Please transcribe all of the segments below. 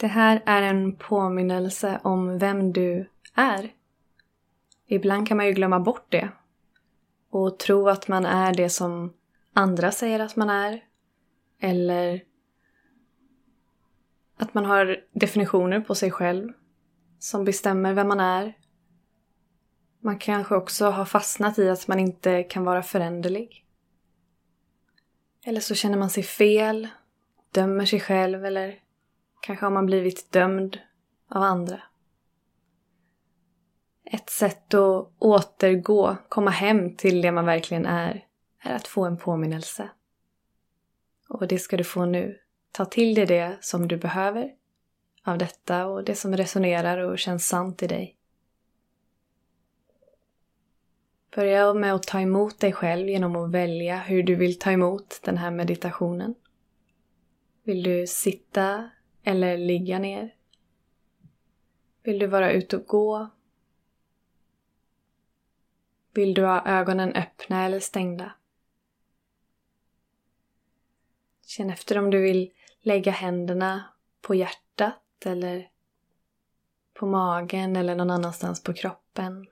Det här är en påminnelse om vem du är. Ibland kan man ju glömma bort det och tro att man är det som andra säger att man är. Eller att man har definitioner på sig själv som bestämmer vem man är. Man kanske också har fastnat i att man inte kan vara föränderlig. Eller så känner man sig fel, dömer sig själv eller kanske har man blivit dömd av andra. Ett sätt att återgå, komma hem till det man verkligen är, är att få en påminnelse. Och det ska du få nu. Ta till dig det som du behöver av detta och det som resonerar och känns sant i dig. Börja med att ta emot dig själv genom att välja hur du vill ta emot den här meditationen. Vill du sitta eller ligga ner? Vill du vara ute och gå? Vill du ha ögonen öppna eller stängda? Känn efter om du vill lägga händerna på hjärtat eller på magen eller någon annanstans på kroppen.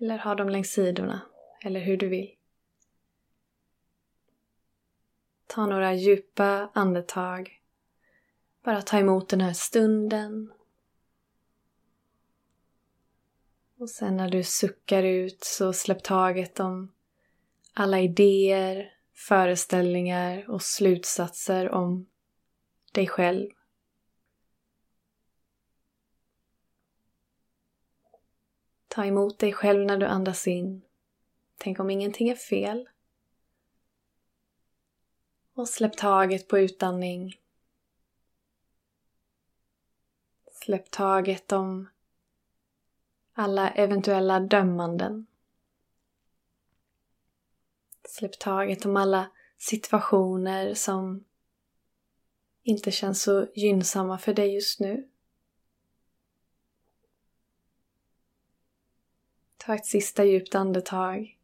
Eller ha dem längs sidorna, eller hur du vill. Ta några djupa andetag. Bara ta emot den här stunden. Och sen när du suckar ut så släpp taget om alla idéer, föreställningar och slutsatser om dig själv. Ta emot dig själv när du andas in. Tänk om ingenting är fel. Och släpp taget på utandning. Släpp taget om alla eventuella dömanden. Släpp taget om alla situationer som inte känns så gynnsamma för dig just nu. Ta ett sista djupt andetag.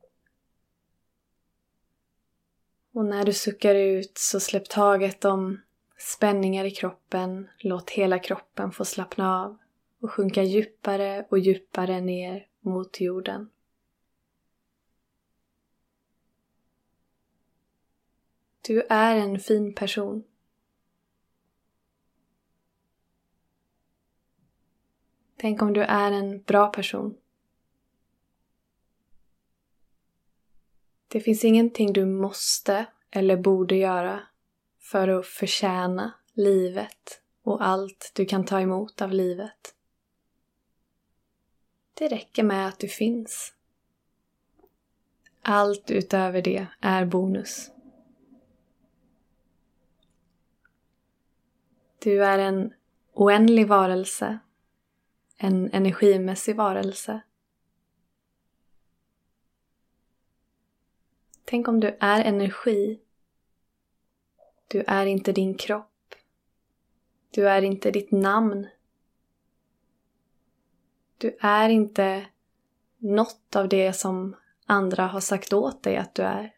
Och när du suckar ut så släpp taget om spänningar i kroppen. Låt hela kroppen få slappna av och sjunka djupare och djupare ner mot jorden. Du är en fin person. Tänk om du är en bra person. Det finns ingenting du måste eller borde göra för att förtjäna livet och allt du kan ta emot av livet. Det räcker med att du finns. Allt utöver det är bonus. Du är en oändlig varelse, en energimässig varelse Tänk om du är energi. Du är inte din kropp. Du är inte ditt namn. Du är inte något av det som andra har sagt åt dig att du är.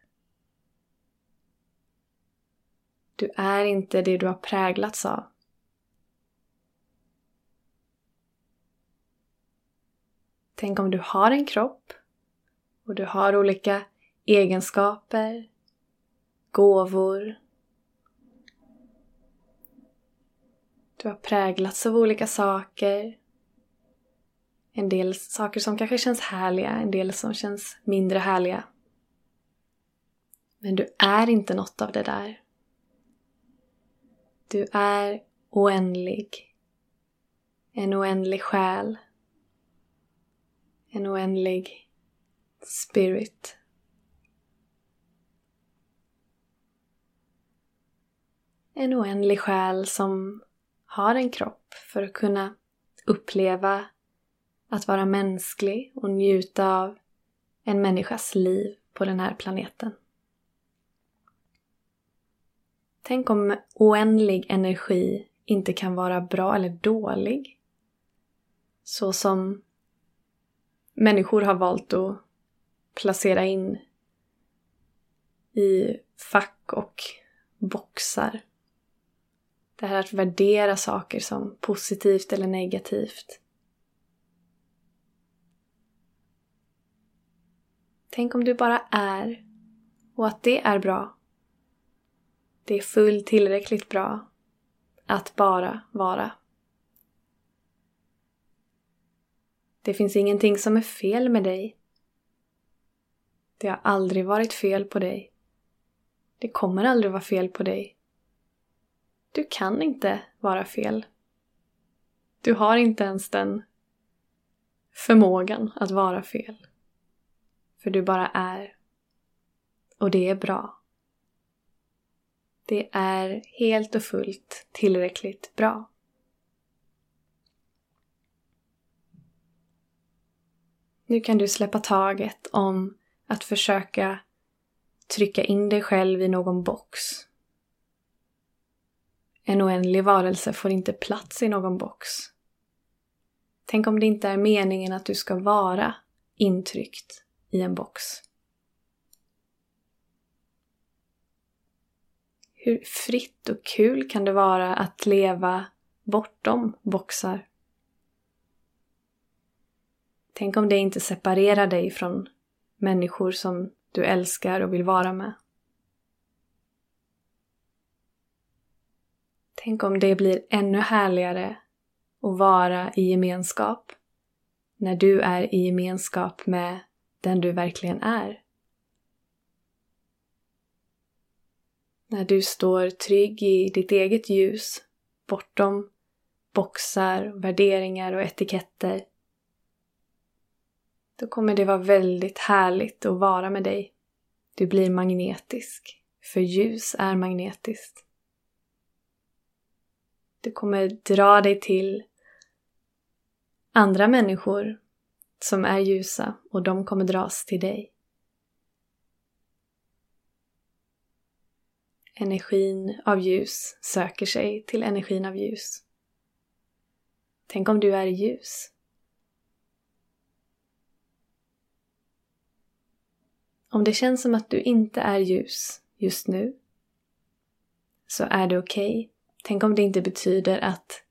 Du är inte det du har präglats av. Tänk om du har en kropp och du har olika egenskaper, gåvor. Du har präglats av olika saker. En del saker som kanske känns härliga, en del som känns mindre härliga. Men du är inte något av det där. Du är oändlig. En oändlig själ. En oändlig spirit. en oändlig själ som har en kropp för att kunna uppleva att vara mänsklig och njuta av en människas liv på den här planeten. Tänk om oändlig energi inte kan vara bra eller dålig. Så som människor har valt att placera in i fack och boxar det här att värdera saker som positivt eller negativt. Tänk om du bara är och att det är bra. Det är fullt tillräckligt bra att bara vara. Det finns ingenting som är fel med dig. Det har aldrig varit fel på dig. Det kommer aldrig vara fel på dig. Du kan inte vara fel. Du har inte ens den förmågan att vara fel. För du bara är. Och det är bra. Det är helt och fullt tillräckligt bra. Nu kan du släppa taget om att försöka trycka in dig själv i någon box. En oändlig varelse får inte plats i någon box. Tänk om det inte är meningen att du ska vara intryckt i en box. Hur fritt och kul kan det vara att leva bortom boxar? Tänk om det inte separerar dig från människor som du älskar och vill vara med. Tänk om det blir ännu härligare att vara i gemenskap när du är i gemenskap med den du verkligen är. När du står trygg i ditt eget ljus, bortom boxar, värderingar och etiketter. Då kommer det vara väldigt härligt att vara med dig. Du blir magnetisk, för ljus är magnetiskt. Du kommer dra dig till andra människor som är ljusa och de kommer dras till dig. Energin av ljus söker sig till energin av ljus. Tänk om du är ljus. Om det känns som att du inte är ljus just nu så är det okej. Okay. Tänk om det inte betyder att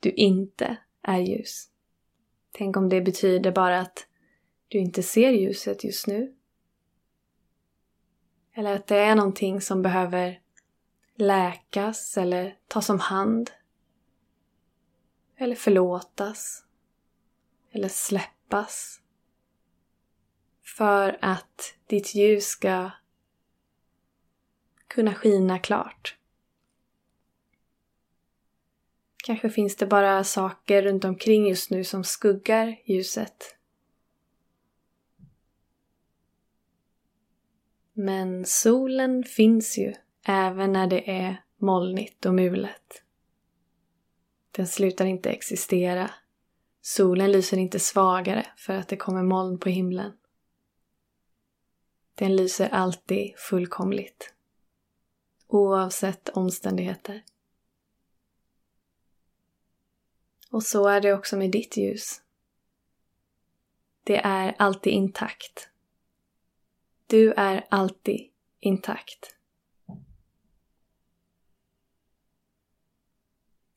du inte är ljus. Tänk om det betyder bara att du inte ser ljuset just nu. Eller att det är någonting som behöver läkas eller tas om hand. Eller förlåtas. Eller släppas. För att ditt ljus ska kunna skina klart. Kanske finns det bara saker runt omkring just nu som skuggar ljuset. Men solen finns ju även när det är molnigt och mulet. Den slutar inte existera. Solen lyser inte svagare för att det kommer moln på himlen. Den lyser alltid fullkomligt. Oavsett omständigheter. Och så är det också med ditt ljus. Det är alltid intakt. Du är alltid intakt.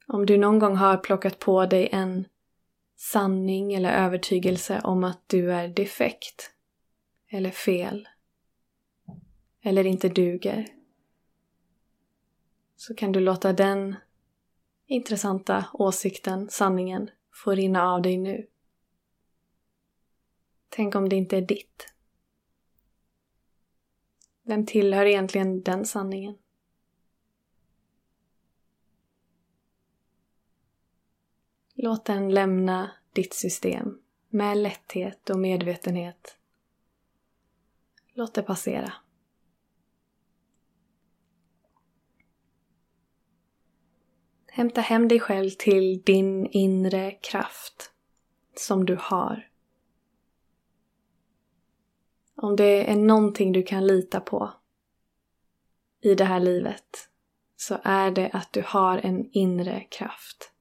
Om du någon gång har plockat på dig en sanning eller övertygelse om att du är defekt eller fel eller inte duger så kan du låta den intressanta åsikten, sanningen, får rinna av dig nu. Tänk om det inte är ditt. Vem tillhör egentligen den sanningen? Låt den lämna ditt system med lätthet och medvetenhet. Låt det passera. Hämta hem dig själv till din inre kraft som du har. Om det är någonting du kan lita på i det här livet så är det att du har en inre kraft.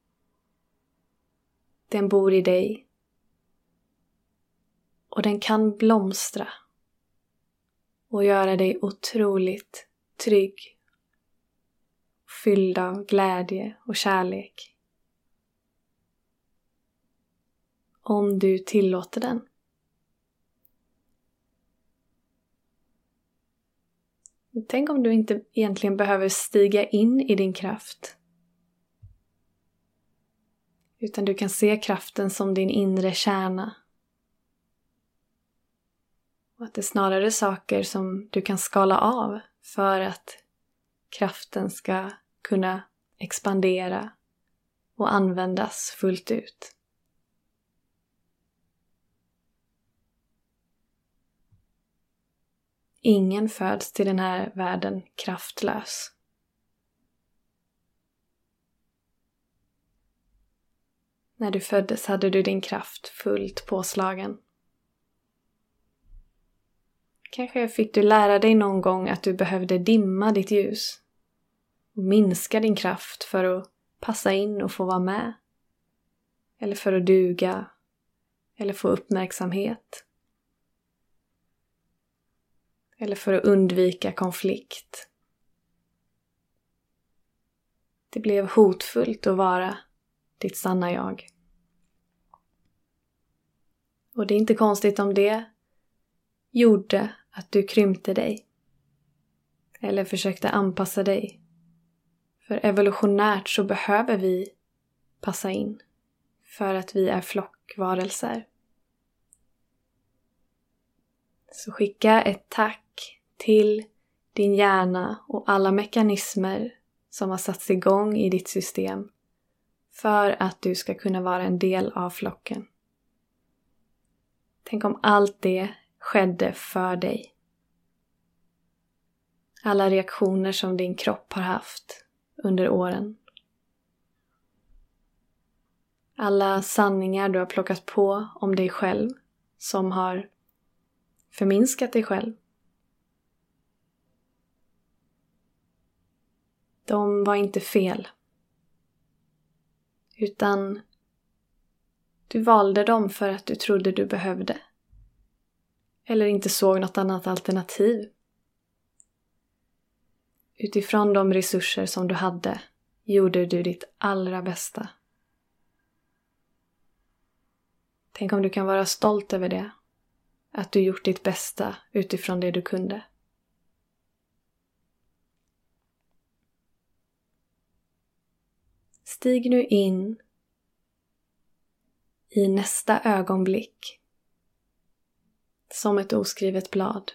Den bor i dig och den kan blomstra och göra dig otroligt trygg, fylld av glädje och kärlek. Om du tillåter den. Tänk om du inte egentligen behöver stiga in i din kraft. Utan du kan se kraften som din inre kärna. Och att det är snarare saker som du kan skala av för att kraften ska kunna expandera och användas fullt ut. Ingen föds till den här världen kraftlös. När du föddes hade du din kraft fullt påslagen. Kanske fick du lära dig någon gång att du behövde dimma ditt ljus och minska din kraft för att passa in och få vara med. Eller för att duga. Eller få uppmärksamhet. Eller för att undvika konflikt. Det blev hotfullt att vara ditt sanna jag. Och det är inte konstigt om det gjorde att du krympte dig. Eller försökte anpassa dig. För evolutionärt så behöver vi passa in. För att vi är flockvarelser. Så skicka ett tack till din hjärna och alla mekanismer som har satts igång i ditt system för att du ska kunna vara en del av flocken. Tänk om allt det skedde för dig. Alla reaktioner som din kropp har haft under åren. Alla sanningar du har plockat på om dig själv som har förminskat dig själv. De var inte fel. Utan du valde dem för att du trodde du behövde. Eller inte såg något annat alternativ. Utifrån de resurser som du hade gjorde du ditt allra bästa. Tänk om du kan vara stolt över det. Att du gjort ditt bästa utifrån det du kunde. Stig nu in i nästa ögonblick som ett oskrivet blad.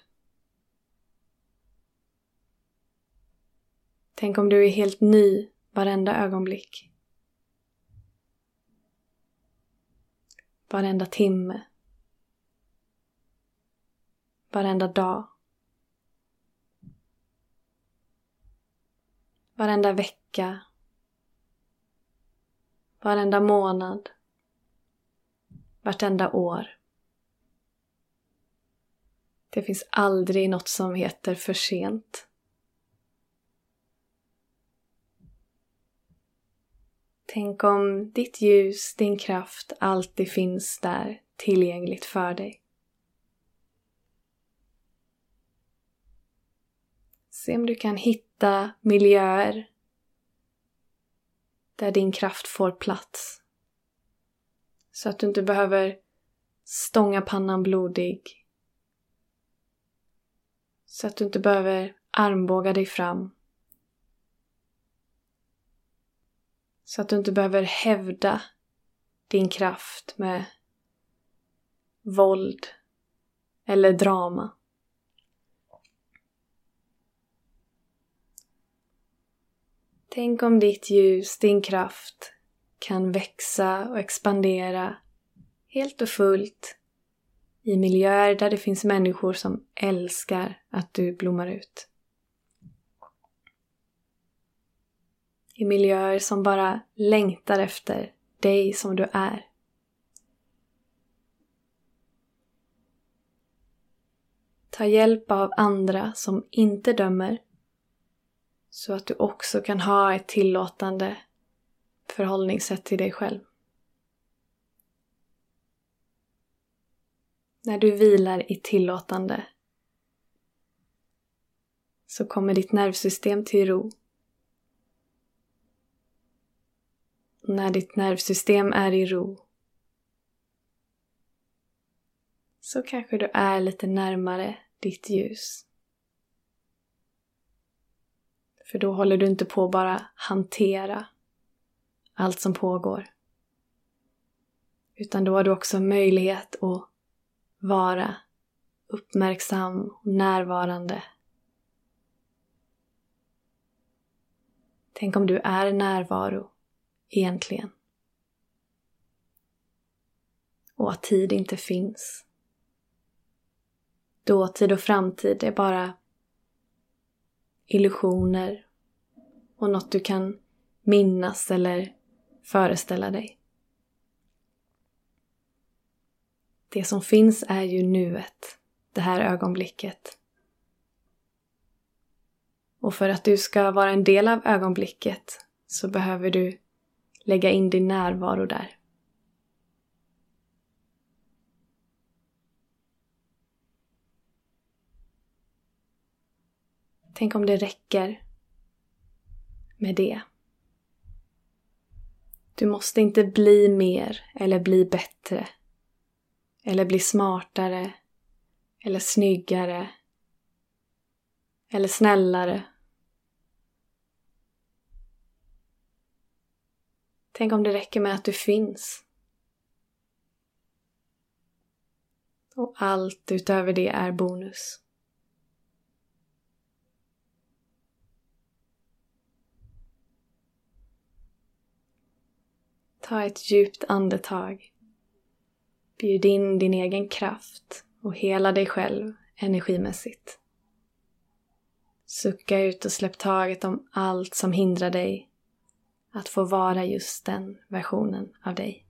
Tänk om du är helt ny varenda ögonblick. Varenda timme. Varenda dag. Varenda vecka. Varenda månad. Vartenda år. Det finns aldrig något som heter för sent. Tänk om ditt ljus, din kraft alltid finns där tillgängligt för dig. Se om du kan hitta miljöer där din kraft får plats. Så att du inte behöver stånga pannan blodig så att du inte behöver armbåga dig fram. Så att du inte behöver hävda din kraft med våld eller drama. Tänk om ditt ljus, din kraft, kan växa och expandera helt och fullt i miljöer där det finns människor som älskar att du blommar ut. I miljöer som bara längtar efter dig som du är. Ta hjälp av andra som inte dömer så att du också kan ha ett tillåtande förhållningssätt till dig själv. När du vilar i tillåtande så kommer ditt nervsystem till ro. När ditt nervsystem är i ro så kanske du är lite närmare ditt ljus. För då håller du inte på att bara hantera allt som pågår. Utan då har du också möjlighet att vara uppmärksam och närvarande. Tänk om du är närvaro egentligen. Och att tid inte finns. Dåtid och framtid är bara illusioner och något du kan minnas eller föreställa dig. Det som finns är ju nuet, det här ögonblicket. Och för att du ska vara en del av ögonblicket så behöver du lägga in din närvaro där. Tänk om det räcker med det. Du måste inte bli mer eller bli bättre. Eller bli smartare. Eller snyggare. Eller snällare. Tänk om det räcker med att du finns. Och allt utöver det är bonus. Ta ett djupt andetag. Bjud in din egen kraft och hela dig själv energimässigt. Sucka ut och släpp taget om allt som hindrar dig att få vara just den versionen av dig.